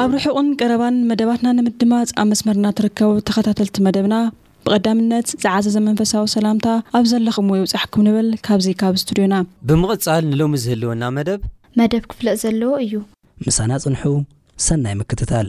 ኣብ ርሑቕን ቀረባን መደባትና ንምድማጽ ኣብ መስመርና ትርከቡ ተኸታተልቲ መደብና ብቐዳምነት ዝዓዘዘ መንፈሳዊ ሰላምታ ኣብ ዘለኹምዎ ይብጻሕኩም ንብል ካብዚ ካብ ስቱድዮና። ብምቕጻል ንሎሚ ዝህልወና መደብ። መደብ ክፍለጥ ዘለዎ እዩ። ምሳና ጽንሑ ሰናይ ምክትታል።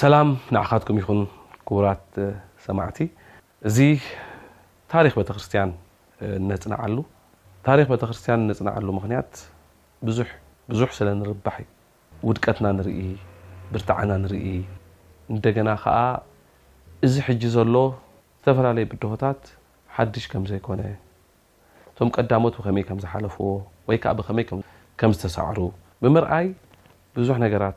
ሰላም ንዓኻትኩም ይኹን ክቡራት ሰማዕቲ እዚ ታሪኽ ቤተክርስትያን እነጽንዓሉ ታሪኽ ቤተክርስትያን እነጽንዓሉ ምኽንያት ብዙሕ ብዙሕ ስለ ንርባሕ እዩ ውድቀትና ንርኢ ብርታዐና ንርኢ እንደገና ኸኣ እዚ ሕጂ ዘሎ ዝተፈላለየ ብድሆታት ሓድሽ ከም ዘይኮነ እቶም ቀዳሞት ብኸመይ ከም ዝሓለፍዎ ወይ ከኣ ብኸመይ ከም ዝተሳዕሩ ብምርኣይ ብዙሕ ነገራት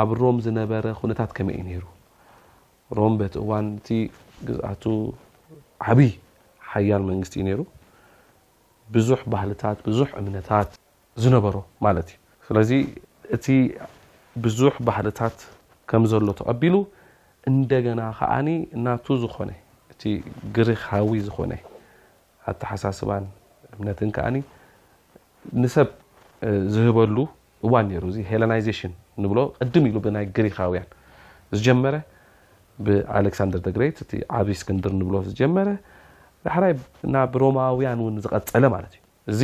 ኣብ ሮም ዝነበረ ዅነታት ከመይ እዩ ነይሩ? ሮም በቲ እዋን እቲ ግዝኣቱ ዓብዪ ሓያል መንግስቲ እዩ ነይሩ። ብዙሕ ባህልታት፣ ብዙሕ እምነታት ዝነበሮ ማለት እዩ። ስለዚ እቲ ብዙሕ ባህልታት ከም ዘሎ ተቐቢሉ እንደገና ኸኣ ናቱ ዝዀነ እቲ ግሪኻዊ ዝዀነ ኣተሓሳስባን እምነትን ከኣ ንሰብ ዝህበሉ እዋን ነይሩ። እዚ ሄለናይዜሽን ንብሎ ቅድም ኢሉ ብናይ ግሪኻውያን ዝጀመረ ብኣሌክሳንደር ዘ ግሬት እቲ ዓብዪ እስክንድር ንብሎ ዝጀመረ ዳሕራይ ናብ ሮማውያን እውን ዝቐጸለ ማለት እዩ። እዚ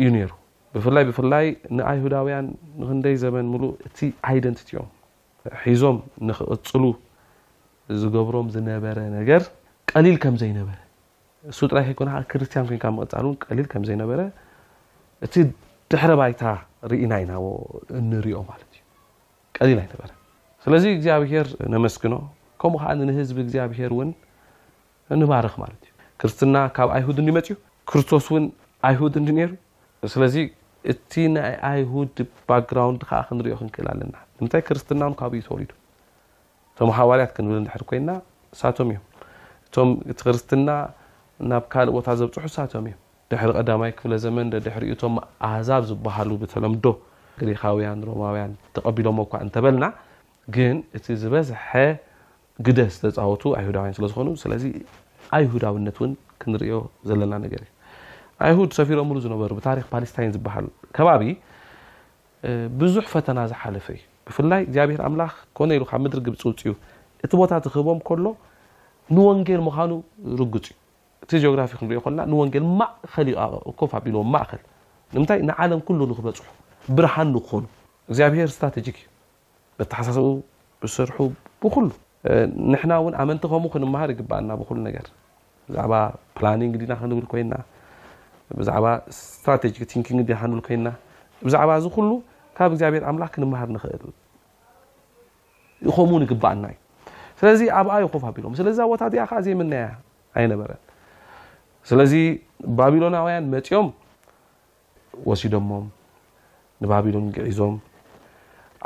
እዩ ነይሩ። ብፍላይ ብፍላይ ንኣይሁዳውያን ንክንደይ ዘመን ምሉእ እቲ ኣይደንቲቲኦም ሒዞም ንክቕጽሉ ዝገብሮም ዝነበረ ነገር ቀሊል ከም ዘይነበረ እሱ ጥራይ ከይኮነ ከኣ ክርስትያን ኮንካ ምቕጻል እውን ቀሊል ከም ዘይነበረ እቲ ድሕረ ባይታ ርኢና ኢና እንሪኦ ማለት እዩ። ቀሊል ኣይነበረ። ስለዚ እግዚኣብሄር ነመስግኖ ከምኡ ከኣ ንህዝቢ እግዚኣብሄር እውን ንባርኽ ማለት እዩ። ክርስትና ካብ ኣይሁድ እንድዩ መጺኡ ክርስቶስ እውን ኣይሁድ እንድዩ ነይሩ። ስለዚ እቲ ናይ ኣይሁድ ባክግራውንድ ከኣ ክንሪኦ ክንክእል ኣለና። ንምንታይ ክርስትና እውን ካብኡ እዩ ተወሊዱ። እቶም ሃዋርያት ክንብል እንድሕር ኮይና እሳቶም እዮም። እቶም እቲ ክርስትና ናብ ካልእ ቦታ ዘብጽሑ እሳቶም እዮም። ድሕሪ ቀዳማይ ክፍለ ዘመን ደድሕሪኡ እቶም ኣህዛብ ዝበሃሉ ብተለምዶ ግሪኻውያን ሮማውያን ተቐቢሎሞ እኳ እንተበልና ግን እቲ ዝበዝሐ ግደ ዝተጻወቱ ኣይሁዳውያን ስለዝኾኑ ስለዚ ኣይሁዳውነት እውን ክንርእዮ ዘለና ነገር እዩ። ኣይሁድ ሰፊሮምሉ ዝነበሩ ብታሪኽ ፓሊስታይን ዝበሃል ከባቢ ብዙሕ ፈተና ዝሓለፈ እዩ። ብፍላይ እግዚኣብሄር ኣምላኽ ኮነ ኢሉ ካብ ምድሪ ግብጺ ኣውጺኡ እቲ ቦታ እቲ ክህቦም ከሎ ንወንጌል ምዃኑ ርግጽ እዩ። እቲ ጂኦግራፊ ክንሪኦ ከለና ንወንጌል ማእከል እዩ ኮፍ ኣቢልዎም ማእከል ንምንታይ ንዓለም ኩሉ ንክበጽሑ ብርሃን ንክኾኑ እግዚኣብሄር ስትራተጂክ እዩ። በተሓሳሰብኡ ብስርሑ ብኩሉ ንሕና እውን ኣመንቲ ከምኡ ክንመሃር ይግባኣና ብኩሉ ነገር ብዛዕባ ፕላኒንግ ዲና ክንብል ኮይና ብዛዕባ ስትራቴጂክ ቲንኪንግ ዲና ክንብል ኮይና ብዛዕባ እዚ ኩሉ ካብ እግዚኣብሔር ኣምላክ ክንመሃር ንኽእል ከምኡ ንግባኣና እዩ ስለዚ ኣብኣ ይኹፍ ኣቢሎም ስለዛ ቦታ እዚኣ ከዓ ዘይምናያ ኣይነበረን ስለዚ ባቢሎናውያን መፂኦም ወሲዶሞም ንባቢሎን ግዒዞም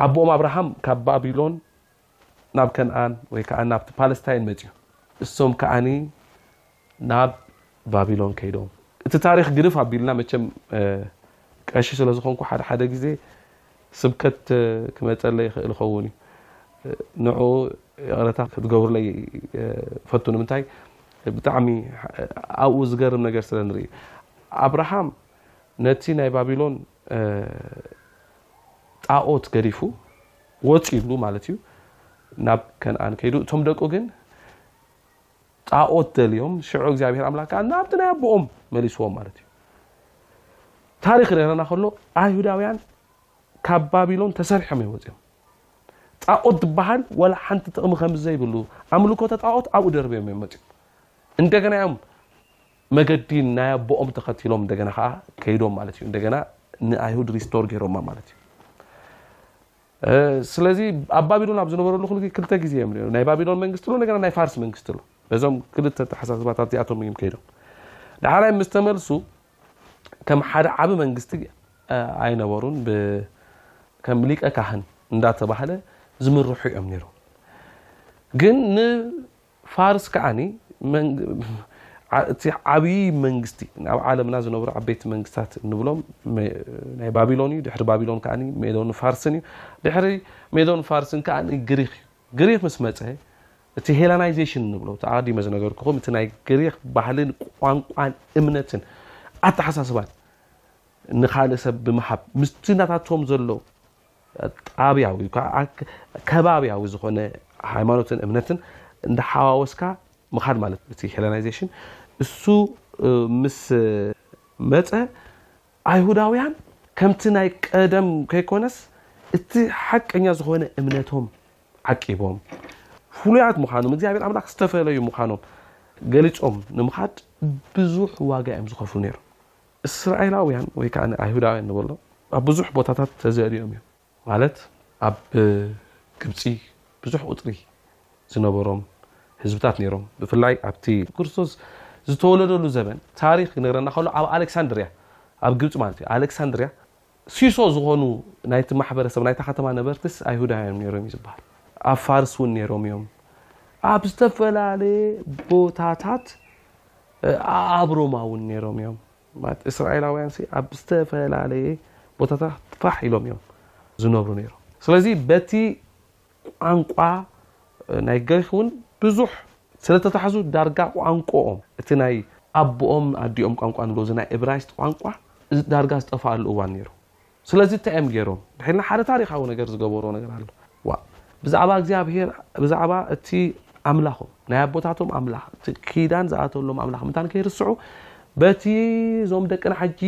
ኣቦኦም ኣብርሃም ካብ ባቢሎን ናብ ከነኣን ወይ ከዓ ናብቲ ፓለስታይን መፅዩ እሶም ከዓኒ ናብ ባቢሎን ከይዶም እቲ ታሪክ ግርፍ ኣቢልና መቸም ቀሺ ስለዝኮንኩ ሓደ ሓደ ግዜ ስብከት ክመጸለይ ይኽእል ይኸውን እዩ። ንዕኡ ይቕረታ ክትገብሩለይ እፈቱ። ንምንታይ? ብጣዕሚ ኣብኡ ዝገርም ነገር ስለ ንርኢ። ኣብርሃም ነቲ ናይ ባቢሎን ጣኦት ገዲፉ ወጽ ይብሉ ማለት እዩ ናብ ከነኣን ከይዱ። እቶም ደቁ ግን ጣኦት ደልዮም ሽዑ እግዚኣብሔር ኣምላክ ከኣ ናብቲ ናይ ኣቦኦም መሊስዎም ማለት እዩ ታሪክ ክነግረና ከሎ ኣይሁዳውያን ካብ ባቢሎን ተሰሪሖም እዮም ወፅኦም ጣኦት ዝበሃል ወላ ሓንቲ ጥቕሚ ከም ዘይብሉ ኣምልኮተ ጣኦት ኣብኡ ደርበዮም እዮም መፅኦም እንደገና እዮም መገዲ ናይ ኣቦኦም ተኸቲሎም እንደገና ከዓ ከይዶም ማለት እዩ እንደገና ንኣይሁድ ሪስቶር ገይሮማ ማለት እዩ ስለዚ ኣብ ባቢሎን ኣብ ዝነበረሉ ክሉ ክልተ ግዜ እዮም ነይሮም። ናይ ባቢሎን መንግስቲ ኣሎ፣ እንደገና ናይ ፋርስ መንግስቲ ኣሎ። በዞም ክልተ ኣተሓሳስባታት እዚኣቶም እዮም ከይዶም። ዳሕራይ ምስ ተመልሱ ከም ሓደ ዓቢ መንግስቲ ኣይነበሩን። ከም ሊቀ ካህን እንዳተባህለ ዝምርሑ እዮም ነይሮም። ግን ፋርስ ከኣ እቲ ዓብዪ መንግስቲ ኣብ ዓለምና ዝነብሩ ዓበይቲ መንግስታት እንብሎም ናይ ባቢሎን እዩ። ድሕሪ ባቢሎን ከኣ ሜዶን ፋርስን እዩ። ድሕሪ ሜዶን ፋርስን ከኣ ግሪኽ እዩ። ግሪኽ ምስ መፀ እቲ ሄላናይዜሽን ንብሎ እቲ ኣቐዲመ ዝነገርኩኹም እቲ ናይ ግሪኽ ባህልን ቋንቋን እምነትን ኣተሓሳስባን ንካልእ ሰብ ብምሃብ ምስቲ ናታቶም ዘሎ ጣብያዊ ወይከዓ ከባብያዊ ዝኾነ ሃይማኖትን እምነትን እንዳሓዋወስካ ምኻድ ማለት እቲ ሄለናይዜሽን እሱ ምስ መፀ ኣይሁዳውያን ከምቲ ናይ ቀደም ከይኮነስ እቲ ሓቀኛ ዝኾነ እምነቶም ዓቂቦም ፍሉያት ምዃኖም እግዚኣብሔር ኣምላኽ ዝተፈለዩ ምዃኖም ገሊፆም ንምኻድ ብዙሕ ዋጋ እዮም ዝኸፍሉ ነይሮም። እስራኤላውያን ወይ ከኣ ኣይሁዳውያን ንበሎ ኣብ ብዙሕ ቦታታት ተዘርዮም እዮም ማለት ኣብ ግብጺ ብዙሕ ቁጽሪ ዝነበሮም ህዝብታት ነይሮም ብፍላይ ኣብቲ ክርስቶስ ዝተወለደሉ ዘበን ታሪኽ ክነግረና ከሎ ኣብ ኣሌክሳንድርያ ኣብ ግብጺ ማለት እዩ ኣሌክሳንድርያ ሲሶ ዝኾኑ ናይቲ ማሕበረሰብ ናይታ ከተማ ነበርትስ ኣይሁዳውያን እዮም ነይሮም እዩ ዝበሃል። ኣብ ፋርስ እውን ነይሮም እዮም። ኣብ ዝተፈላለየ ቦታታት ኣብ ሮማ እውን ነይሮም እዮም። ማለት እስራኤላውያን ኣብ ዝተፈላለየ ቦታታት ፋሕ ኢሎም እዮም ዝነብሩ ነይሮም። ስለዚ በቲ ቋንቋ ናይ ግሪኽ ውን ብዙሕ ስለ ተታሕዙ ዳርጋ ቋንቆኦም እቲ ናይ ኣቦኦም ኣዲኦም ቋንቋ ንብሎ እዚ ናይ እብራይስጥ ቋንቋ ዳርጋ ዝጠፋኣሉ እዋን ነይሩ። ስለዚ እንታይ እዮም ገይሮም ድሒልና ሓደ ታሪኻዊ ነገር ዝገበሮ ነገር ኣሎ ዋእ ብዛዕባ እግዚኣብሄር ብዛዕባ እቲ ኣምላኾም ናይ ኣቦታቶም ኣምላኽ እቲ ኪዳን ዝኣተሎም ኣምላኽ ምታን ከይርስዑ በቲ እዞም ደቅና ሕጂ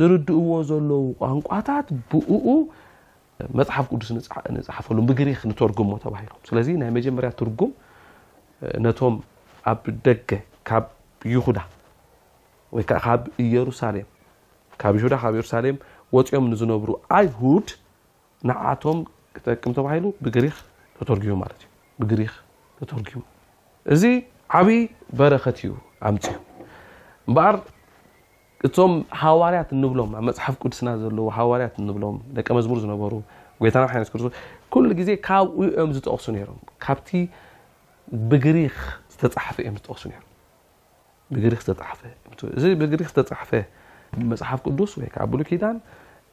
ዝርድእዎ ዘለዉ ቋንቋታት ብእኡ መጽሓፍ ቅዱስ ንጽሓፈሉም ብግሪኽ ንተርጉሞ ተባሂሎም ስለዚ ናይ መጀመርያ ትርጉም ነቶም ኣብ ደገ ካብ ይሁዳ ወይ ከዓ ካብ ኢየሩሳሌም ካብ ይሁዳ ካብ ኢየሩሳሌም ወፂኦም ንዝነብሩ ኣይሁድ ንዓቶም ክጠቅም ተባሂሉ ብግሪኽ ተተርጊሙ ማለት እዩ ብግሪኽ ተተርጊሙ እዚ ዓብዪ በረከት እዩ ኣምፅኡ እምበኣር እቶም ሃዋርያት እንብሎም ኣብ መጽሓፍ ቅዱስና ዘለዉ ሃዋርያት እንብሎም ደቀ መዝሙር ዝነበሩ ጎይታና መድሓኒና የሱስ ክርስቶስ ኩሉ ግዜ ካብኡ እዮም ዝጠቕሱ ነይሮም። ካብቲ ብግሪኽ ዝተጻሕፈ እዮም ዝጠቕሱ ነይሮም። ብግሪኽ ዝተጻሕፈ እዚ ብግሪኽ ዝተጻሕፈ መጽሓፍ ቅዱስ ወይ ከዓ ብሉይ ኪዳን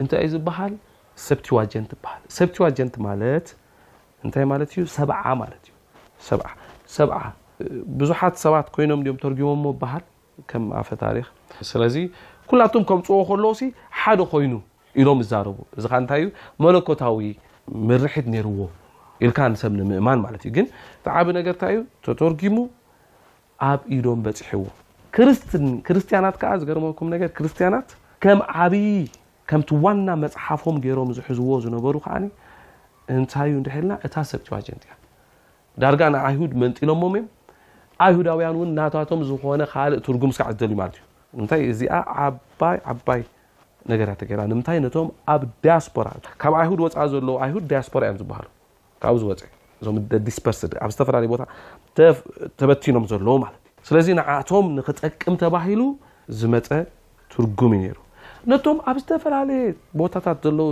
እንታይ እዩ ዝበሃል? ሰብቲዋጀንት ይበሃል። ሰብቲዋጀንት ማለት እንታይ ማለት እዩ? ሰብዓ ማለት እዩ። ሰብዓ ሰብዓ ብዙሓት ሰባት ኮይኖም ድዮም ተርጉሞሞ ይበሃል? ከም ኣፈ ታሪኽ። ስለዚ ኩላቶም ከምጽዎ ከለዉሲ ሓደ ኮይኑ ኢሎም ይዛረቡ እዚ ከኣ እንታይ እዩ መለኮታዊ ምርሒት ኔርዎ ኢልካ ንሰብ ንምእማን ማለት እዩ ግን እቲ ዓቢ ነገር እንታይ እዩ ተተርጊሙ ኣብ ኢዶም በጺሕዎ ክርስትን ክርስትያናት ከኣ ዝገርመኩም ነገር ክርስትያናት ከም ዓቢ ከምቲ ዋና መጽሓፎም ጌሮም ዝሕዝዎ ዝነበሩ ከኣ እንታይ እዩ እንድሕልና እታ ሰብቲዋጀንት እያ ዳርጋ ንኣይሁድ መንጢሎሞም እዮም። ኣይሁዳውያን እውን ናታቶም ዝኾነ ካልእ ትርጉም ስካዕ ዝደልዩ ማለት እዩ። ንምንታይ እዚኣ ዓባይ ዓባይ ነገር እያ ተገይራ። ንምንታይ ነቶም ኣብ ዲያስፖራ ካብ ኣይሁድ ወፃኢ ዘለዉ ኣይሁድ ዲያስፖራ እዮም ዝበሃሉ ካብኡ ዝወፀ እዞም ዲስፐርስድ ኣብ ዝተፈላለዩ ቦታ ተበቲኖም ዘለዉ ማለት እዩ። ስለዚ ንዓቶም ንክጠቅም ተባሂሉ ዝመፀ ትርጉም እዩ ነይሩ። ነቶም ኣብ ዝተፈላለየ ቦታታት ዘለዉ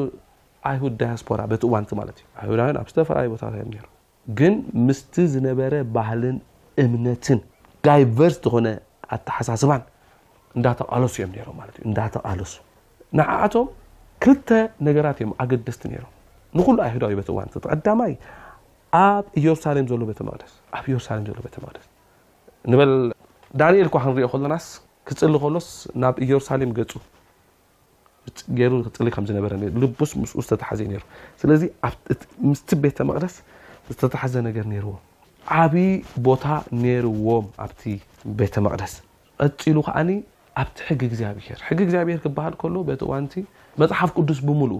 ኣይሁድ ዳያስፖራ በቲ እዋን እቲ ማለት እዩ ኣይሁዳውያን ኣብ ዝተፈላለዩ ቦታታት እዮም ነይሮም ግን ምስቲ ዝነበረ ባህልን እምነትን ዳይቨርስ ዝኾነ ኣተሓሳስባን እንዳተቓለሱ እዮም ነይሮም ማለት እዩ እንዳተቓለሱ ንዓኣቶም ክልተ ነገራት እዮም ኣገደስቲ ነይሮም ንኩሉ ኣይሁዳዊ በቲ እዋን እቲ ቀዳማይ ኣብ ኢየሩሳሌም ዘሎ ቤተ መቅደስ ኣብ ኢየሩሳሌም ዘሎ ቤተ መቅደስ ንበል ዳንኤል እኳ ክንሪኦ ከሎናስ ክጽሊ ከሎስ ናብ ኢየሩሳሌም ገጹ ገይሩ ክጽሊ ከም ዝነበረ ልቡስ ምስኡ ዝተታሓዘ እዩ ነይሩ ስለዚ ምስቲ ቤተ መቅደስ ዝተታሓዘ ነገር ነይርዎ ዓብዪ ቦታ ነይርዎም ኣብቲ ቤተ መቅደስ ቀፂሉ ከዓኒ ኣብቲ ሕጊ እግዚኣብሄር ሕጊ እግዚኣብሄር ክበሃል ከሎ በቲ እዋንቲ መፅሓፍ ቅዱስ ብምልኡ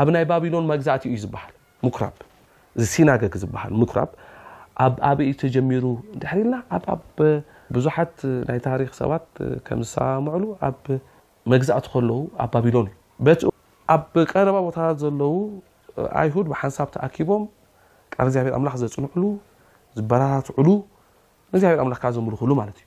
ኣብ ናይ ባቢሎን መግዛእቲ እዩ ዝበሃል ምኵራብ እዚ ሲናገግ ዝበሃል ምኵራብ ኣብ ኣበይ እዩ ተጀሚሩ እንድሕር ኢልና ኣብ ኣብ ብዙሓት ናይ ታሪኽ ሰባት ከም ዝሰማምዕሉ ኣብ መግዛእቲ ከለዉ ኣብ ባቢሎን እዩ በቲ ኣብ ቀረባ ቦታታት ዘለዉ ኣይሁድ ብሓንሳብ ተኣኪቦም ቃል እግዚኣብሔር ኣምላኽ ዘጽንዕሉ ዝበረታትዕሉ ንእግዚኣብሔር ኣምላኽ ከኣ ዘምልኹሉ ማለት እዩ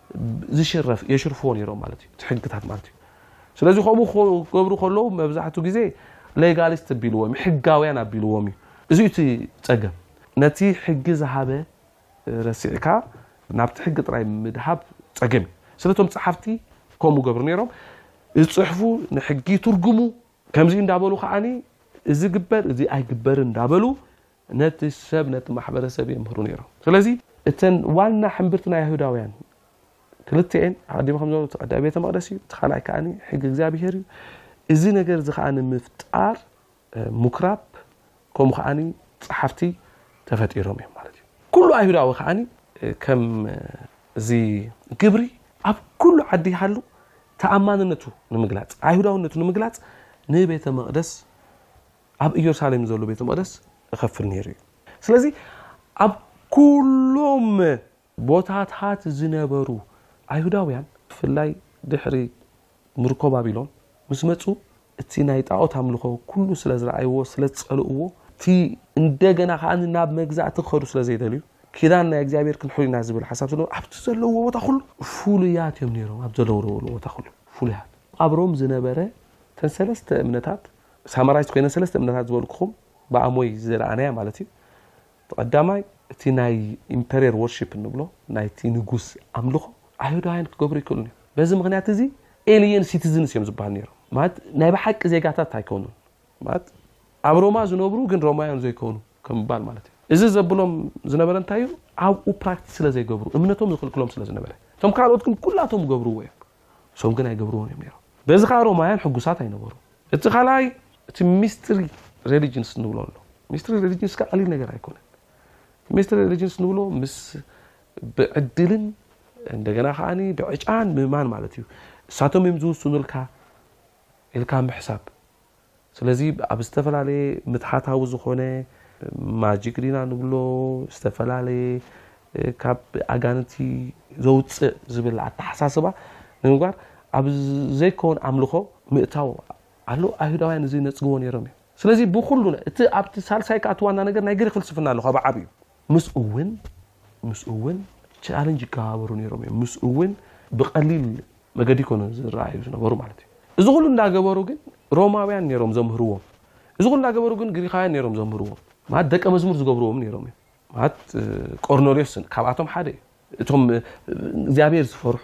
ዝሽረፍ የሽርፍዎ ነይሮም ማለት እዩ እቲ ሕግታት ማለት እዩ ስለዚ ከምኡ ክገብሩ ከለዉ መብዛሕትኡ ግዜ ሌጋሊስት ኣቢልዎም እዩ ሕጋውያን ኣቢልዎም እዩ እዚ እቲ ፀገም ነቲ ሕጊ ዝሃበ ረሲዕካ ናብቲ ሕጊ ጥራይ ምድሃብ ፀገም እዩ ስለቶም ፀሓፍቲ ከምኡ ገብሩ ነይሮም ዝፅሕፉ ንሕጊ ትርጉሙ ከምዚ እንዳበሉ ከዓኒ እዚ ግበር እዚ ኣይግበርን እንዳበሉ ነቲ ሰብ ነቲ ማሕበረሰብ የምህሩ ነይሮም። ስለዚ እተን ዋና ሕምብርቲ ናይ ኣይሁዳውያን ክልተኤን፣ ኣቐዲመ ከም ዝበልኩ እቲ ቀዳማይ ቤተ መቕደስ እዩ፣ እቲ ካልኣይ ከኣ ሕጊ እግዚኣብሄር እዩ። እዚ ነገር እዚ ከኣ ንምፍጣር ምኵራብ ከምኡ ከኣ ጸሓፍቲ ተፈጢሮም እዮም ማለት እዩ። ኩሉ ኣይሁዳዊ ከኣ ከምዚ ግብሪ ኣብ ኩሉ ዓዲ ይሃሉ ተኣማንነቱ ንምግላጽ ኣይሁዳውነቱ ንምግላጽ ንቤተ መቕደስ ኣብ እዮርሳሌም ንዘሉ ቤተ መቕደስ እኸፍል ነይሩ እዩ። ስለዚ ኣብ ኩሎም ቦታታት ዝነበሩ ኣይሁዳውያን ብፍላይ ድሕሪ ምርኮ ባቢሎን ምስ መጹ እቲ ናይ ጣዖት ኣምልኾ ኩሉ ስለ ዝረኣይዎ ስለ ዝጸልእዎ እቲ እንደገና ከኣ ናብ መግዛእቲ ክኸዱ ስለ ዘይደልዩ ኪዳን ናይ እግዚኣብሔር ክንሕሉ ኢና ዝብል ሓሳብ ስለ ኣብቲ ዘለዎ ቦታ ኩሉ ፍሉያት እዮም ነይሮም ኣብ ዘለውዎ ቦታ ኩሉ ፍሉያት ኣብ ሮም ዝነበረ ተን ሰለስተ እምነታት ሳመራይዝ ኮይነ ሰለስተ እምነታት ዝበልኩኹም ብኣሞይ ዝረኣናያ ማለት እዩ እቲ ቀዳማይ እቲ ናይ ኢምፐሬር ወርሺፕ እንብሎ ናይቲ ንጉስ ኣምልኾ ኣይሁዳውያን ክገብሩ ይክእሉን እዮም በዚ ምክንያት እዚ ኤልየን ሲቲዝንስ እዮም ዝበሃል ነይሮም ማለት ናይ ብሓቂ ዜጋታት ኣይኮኑን ማለት ኣብ ሮማ ዝነብሩ ግን ሮማውያን ዘይኮኑ ከም ምባል ማለት እዩ እዚ ዘብሎም ዝነበረ እንታይ እዩ ኣብኡ ፕራክቲስ ስለ ዘይገብሩ እምነቶም ዝኽልክሎም ስለ ዝነበረ እቶም ካልኦት ግን ኩላቶም ገብርዎ እዮም ንሶም ግን ኣይገብርዎን እዮም ነይሮም። በዚ ከኣ ሮማውያን ሕጉሳት ኣይነበሩን። እቲ ካልኣይ እቲ ሚስትሪ ሬሊጅንስ ንብሎ ኣሎ። ሚስትሪ ሬሊጅንስ ከኣ ቀሊል ነገር ኣይኮነን። እቲ ሚስትሪ ሬሊጅንስ ንብሎ ምስ ብዕድልን እንደገና ከኣ ብዕጫን ምእማን ማለት እዩ። እሳቶም እዮም ዝውስኑልካ ኢልካ ምሕሳብ። ስለዚ ኣብ ዝተፈላለየ ምትሓታዊ ዝኾነ ማጂክ ዲና ንብሎ ዝተፈላለየ ካብ ኣጋንንቲ ዘውፅእ ዝብል ኣተሓሳስባ ንምግባር ኣብ ዘይከውን ኣምልኾ ምእታው ኣሎ ኣይሁዳውያን እዚ ነጽግዎ ነይሮም እዮም ስለዚ ብኩሉ እቲ ኣብቲ ሳልሳይ ከኣ እቲ ዋና ነገር ናይ ግሪክ ፍልስፍና ኣሎ ካብ ዓብዩ ምስኡ ውን ምስኡ ውን ቻለንጅ ይከባበሩ ነይሮም እዮም። ምስኡ ውን ብቀሊል መገዲ ኣይኮኑን ዝረኣዩ ዝነበሩ ማለት እዩ። እዚ ኩሉ እንዳገበሩ ግን ሮማውያን ነይሮም ዘምህርዎም። እዚ ኩሉ እንዳገበሩ ግን ግሪኻውያን ነይሮም ዘምህርዎም። ማለት ደቀ መዝሙር ዝገብርዎም ነይሮም እዮም። ማለት ቆርኔሌዎስ ካብኣቶም ሓደ እዩ። እቶም እግዚኣብሔር ዝፈርሑ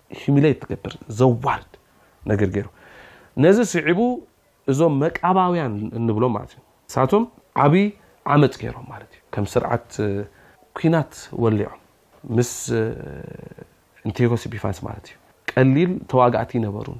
humiliate ትገብር ዘዋርድ ነገር ገይሩ ነዚ ስዒቡ እዞም መቃባውያን እንብሎም ማለት እዩ ንሳቶም ዓብዪ ዓመፅ ገይሮም ማለት እዩ ከም ስርዓት ኩናት ወሊዖም ምስ እንቴጎ ሲፒፋንስ ማለት እዩ ቀሊል ተዋጋእቲ ይነበሩን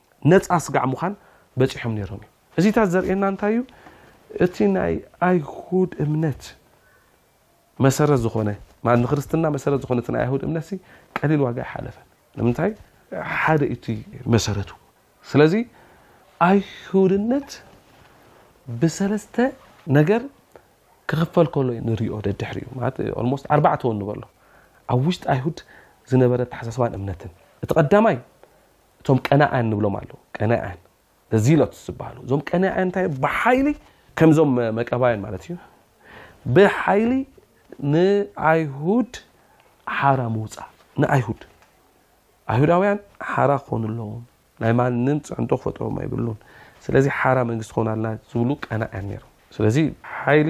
ነጻ ስጋዕ ምዃን በጺሖም ነይሮም እዩ። እዚታት ዘርእየና እንታይ እዩ? እቲ ናይ ኣይሁድ እምነት መሰረት ዝኾነ ማለት ንክርስትና መሰረት ዝኾነ እቲ ናይ ኣይሁድ እምነት ቀሊል ዋጋ ኣይሓለፈን። ንምንታይ? ሓደ እዩ እቲ መሰረቱ። ስለዚ ኣይሁድነት ብሰለስተ ነገር ክኽፈል ከሎ እዩ ንሪኦ ደድሕሪኡ ማለት ኦልሞስት ኣርባዕተ ውን ንበሎ ኣብ ውሽጢ ኣይሁድ ዝነበረ ኣተሓሳስባን እምነትን እቲ ቀዳማይ እቶም ቀናኣን ንብሎም ኣለዉ ቀናኣን ዘዚሎት ዝበሃሉ እዞም ቀናኣን እንታይ ብሓይሊ ከምዞም መቀባያን ማለት እዩ ብሓይሊ ንኣይሁድ ሓራ ምውፃእ ንኣይሁድ ኣይሁዳውያን ሓራ ክኾኑ ኣለዎም ናይ ማንም ፅዕንቶ ክፈጥሮም ኣይብሉን ስለዚ ሓራ መንግስቲ ክኾን ኣለና ዝብሉ ቀናእያን ነይሮም ስለዚ ሓይሊ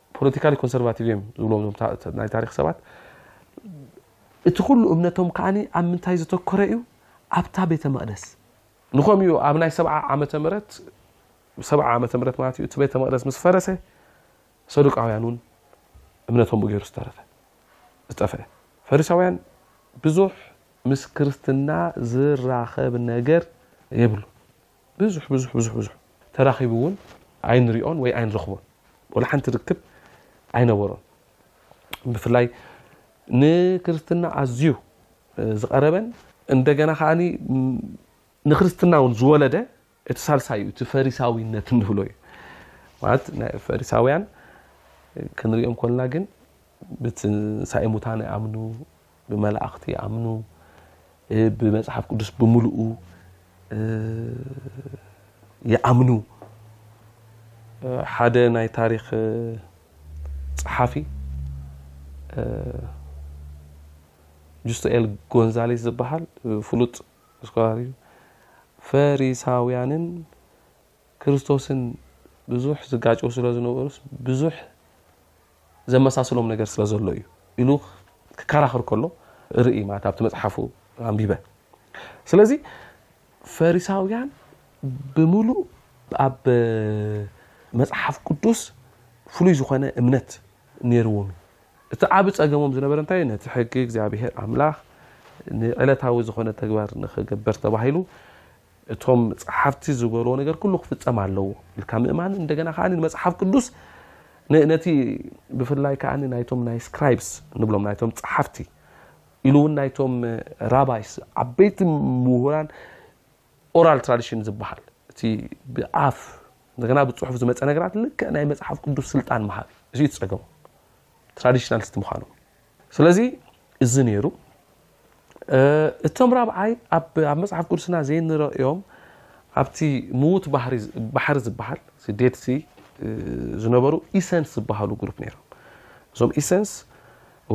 ፖለቲካሊ ኮንሰርቫቲቭ እዮም ዝብሎም እዞም ናይ ታሪኽ ሰባት። እቲ ኩሉ እምነቶም ከዓ ኣብ ምንታይ ዝተኮረ እዩ? ኣብታ ቤተ መቅደስ። ንኸም እዩ ኣብ ናይ ሰብዓ ዓመተ ምረት ሰብዓ ዓመተ ምረት ማለት እዩ እቲ ቤተ መቅደስ ምስ ፈረሰ ሰዱቃውያን እውን እምነቶም ብገይሩ ዝተረፈ ዝጠፍአ ፈሪሳውያን ብዙሕ ምስ ክርስትና ዝራኸብ ነገር የብሉ። ብዙሕ ብዙሕ ብዙሕ ብዙሕ ተራኺቡ እውን ኣይንሪኦን ወይ ኣይንረኽቦን ወላ ሓንቲ ርክብ ኣይነበሮን ብፍላይ ንክርስትና ኣዝዩ ዝቐረበን እንደገና ከዓ ንክርስትና እውን ዝወለደ እቲ ሳልሳይ እዩ እቲ ፈሪሳዊነት ንብሎ እዩ ማለት ናይ ፈሪሳውያን ክንሪኦም ኮልና ግን ብትንሳኤ ሙታን ይኣምኑ ብመላእኽቲ ይኣምኑ፣ ብመጽሓፍ ቅዱስ ብምሉኡ ይኣምኑ። ሓደ ናይ ታሪኽ ጸሓፊ ጁስቶኤል ጎንዛሌስ ዝበሃል ፍሉጥ ስኮላር እዩ። ፈሪሳውያንን ክርስቶስን ብዙሕ ዝጋጨዉ ስለ ዝነበሩስ ብዙሕ ዘመሳስሎም ነገር ስለ ዘሎ እዩ ኢሉ ክከራኽር ከሎ እርኢ ማለት ኣብቲ መጽሓፉ ኣንቢበ ስለዚ ፈሪሳውያን ብምሉእ ኣብ መጽሓፍ ቅዱስ ፍሉይ ዝኾነ እምነት ነይርዎም እዩ እቲ ዓብ ጸገሞም ዝነበረ እንታይ ነቲ ሕጊ እግዚኣብሄር ኣምላኽ ንዕለታዊ ዝኾነ ተግባር ንኽገበር ተባሂሉ እቶም ጸሓፍቲ ዝበልዎ ነገር ኩሉ ክፍጸም ኣለዎ ኢልካ ምእማን እንደገና ከኣ ንመጽሓፍ ቅዱስ ነቲ ብፍላይ ከኣ ናይቶም ናይ ስክራይብስ ንብሎም ናይቶም ጸሓፍቲ ኢሉ እውን ናይቶም ራባይስ ዓበይቲ ምሁራን ኦራል ትራዲሽን ዝበሃል እቲ ብኣፍ እንደገና ብጽሑፍ ዝመፀ ነገራት ልክዕ ናይ መጽሓፍ ቅዱስ ስልጣን መሃብ እዩ እዚ እዩ ትፀገሙ ትራዲሽናሊስት ምዃኑ ስለዚ እዚ ነይሩ እቶም ራብዓይ ኣብ መፅሓፍ ቅዱስና ዘይንረእዮም ኣብቲ ምዉት ባሕሪ ዝበሃል ዴድሲ ዝነበሩ ኢሰንስ ዝበሃሉ ግሩፕ ነይሮም እዞም ኢሰንስ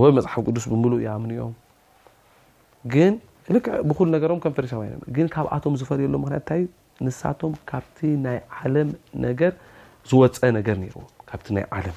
ወይ መጽሓፍ ቅዱስ ብምሉእ ይኣምኑ እዮም ግን ልክዕ ብኩሉ ነገሮም ከም ፈሪሳውያን እዮም ግን ካብኣቶም ዝፈልየሎም ምክንያት እንታይ ንሳቶም ካብቲ ናይ ዓለም ነገር ዝወፀ ነገር ነይርዎም ካብቲ ናይ ዓለም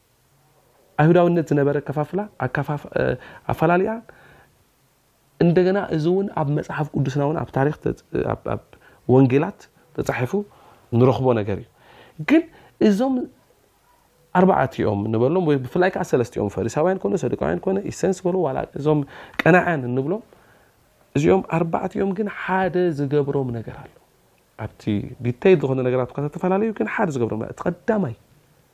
ኣይሁዳዊነት ዝነበረ ከፋፍላ ኣፈላልያ እንደገና እዚ እውን ኣብ መጽሓፍ ቅዱስና እውን ኣብ ታሪክ ወንጌላት ተጻሒፉ ንረኽቦ ነገር እዩ ግን እዞም ኣርባዕት እዮም ንበሎም ወይ ብፍላይ ከዓ ሰለስተ እዮም ፈሪሳውያን ኮነ ሰዱቃውያን ኮነ ኢሰንስ በሎ ዋላ እዞም ቀናዕያን እንብሎም እዚኦም ኣርባዕት እዮም ግን ሓደ ዝገብሮም ነገር ኣሎ ኣብቲ ዲተይል ዝኾነ ነገራት እኳ ተፈላለዩ ግን ሓደ ዝገብሮም እቲ ቀዳማይ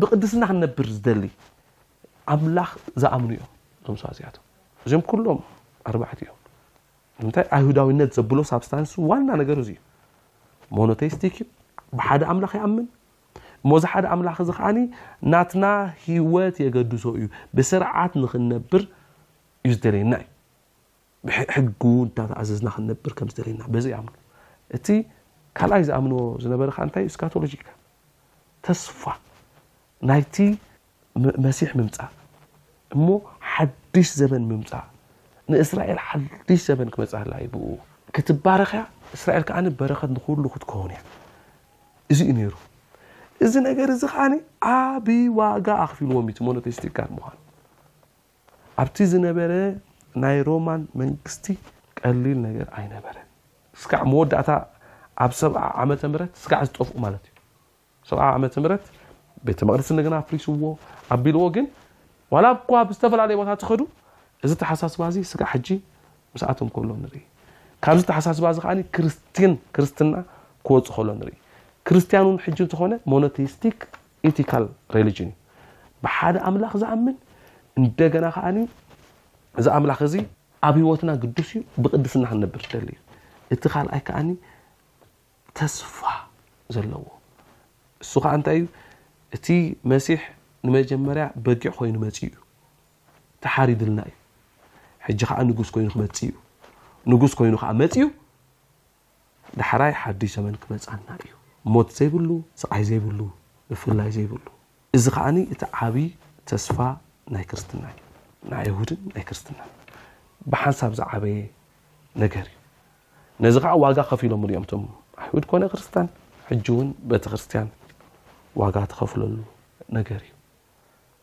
ብቅድስና ክንነብር ዝደሊ ኣምላኽ ዝኣምኑ እዮም እዞም ሰባት እዚኣቶም። እዚኦም ኩሎም ኣርባዕት እዮም። ንምንታይ ኣይሁዳዊነት ዘብሎ ሳብስታንሱ ዋና ነገሩ እዚ እዩ። ሞኖቴስቲክ እዩ፣ ብሓደ ኣምላኽ ይኣምን እሞ እዚ ሓደ ኣምላኽ እዚ ከዓኒ ናትና ህይወት የገድሶ እዩ፣ ብስርዓት ንክንነብር እዩ ዝደለየና እዩ። ብሕጉ እንዳተኣዘዝና ክንነብር ከም ዝደልየና በዚ ይኣምኑ። እቲ ካልኣይ ዝኣምንዎ ዝነበረ ከኣ እንታይ እዩ? እስካቶሎጂካ ተስፋ ናይቲ መሲሕ ምምጻእ እሞ ሓድሽ ዘመን ምምጻእ ንእስራኤል ሓድሽ ዘመን ክመጽኣላ እዩ ብኡ ክትባረኽ እያ እስራኤል ከኣ በረኸት ንኹሉ ክትከውን እያ እዚ እዩ ነይሩ እዚ ነገር እዚ ከኣ ዓብዪ ዋጋ ኣኽፊልዎም እቲ ሞኖቴስቲክ ጋድ ምዃኑ ኣብቲ ዝነበረ ናይ ሮማን መንግስቲ ቀሊል ነገር ኣይነበረን። እስካዕ መወዳእታ ኣብ ሰብዓ ዓመተ ምረት እስካዕ ዝጠፍኡ ማለት እዩ። ሰብዓ ዓመተ ምረት ቤተ መቅደስ እንደገና ኣፍሪስዎ ኣቢልዎ ግን ዋላ እኳ ብዝተፈላለየ ቦታ ትኸዱ እዚ ተሓሳስባ እዚ ስጋዕ ሕጂ ምስኣቶም ከሎ ንርኢ ካብዚ ተሓሳስባ እዚ ከዓኒ ክርስቲን ክርስትና ክወፅ ከሎ ንርኢ ክርስቲያን እውን ሕጂ እንተኾነ ሞኖቴስቲክ Ethical Religion እዩ። ብሓደ ኣምላኽ ዝኣምን እንደገና ከኣ እዚ ኣምላኽ እዚ ኣብ ህይወትና ግዱስ እዩ፣ ብቅድስና ክንነብር ዝደሊ እዩ። እቲ ካልኣይ ከኣ ተስፋ ዘለዎ እሱ ከዓ እንታይ እዩ? እቲ መሲሕ ንመጀመርያ በጊዕ ኮይኑ መፅኡ እዩ፣ ተሓሪድልና እዩ። ሕጂ ከዓ ንጉስ ኮይኑ ክመፅእ እዩ። ንጉስ ኮይኑ ከዓ መፅኡ ዳሕራይ ሓዱሽ ዘመን ክመጽኣና እዩ። ሞት ዘይብሉ፣ ስቓይ ዘይብሉ፣ ምፍልላይ ዘይብሉ። እዚ ከኣ እቲ ዓቢ ተስፋ ናይ ክርስትና እዩ። ናይ ኣይሁድን ናይ ክርስትናን ብሓንሳብ ዝዓበየ ነገር እዩ። ነዚ ከኣ ዋጋ ከፊሎምሉ እዮም እቶም ኣይሁድ ኮነ ክርስትያን ሕጂ እውን ቤተ ክርስትያን ዋጋ ትኸፍለሉ ነገር እዩ።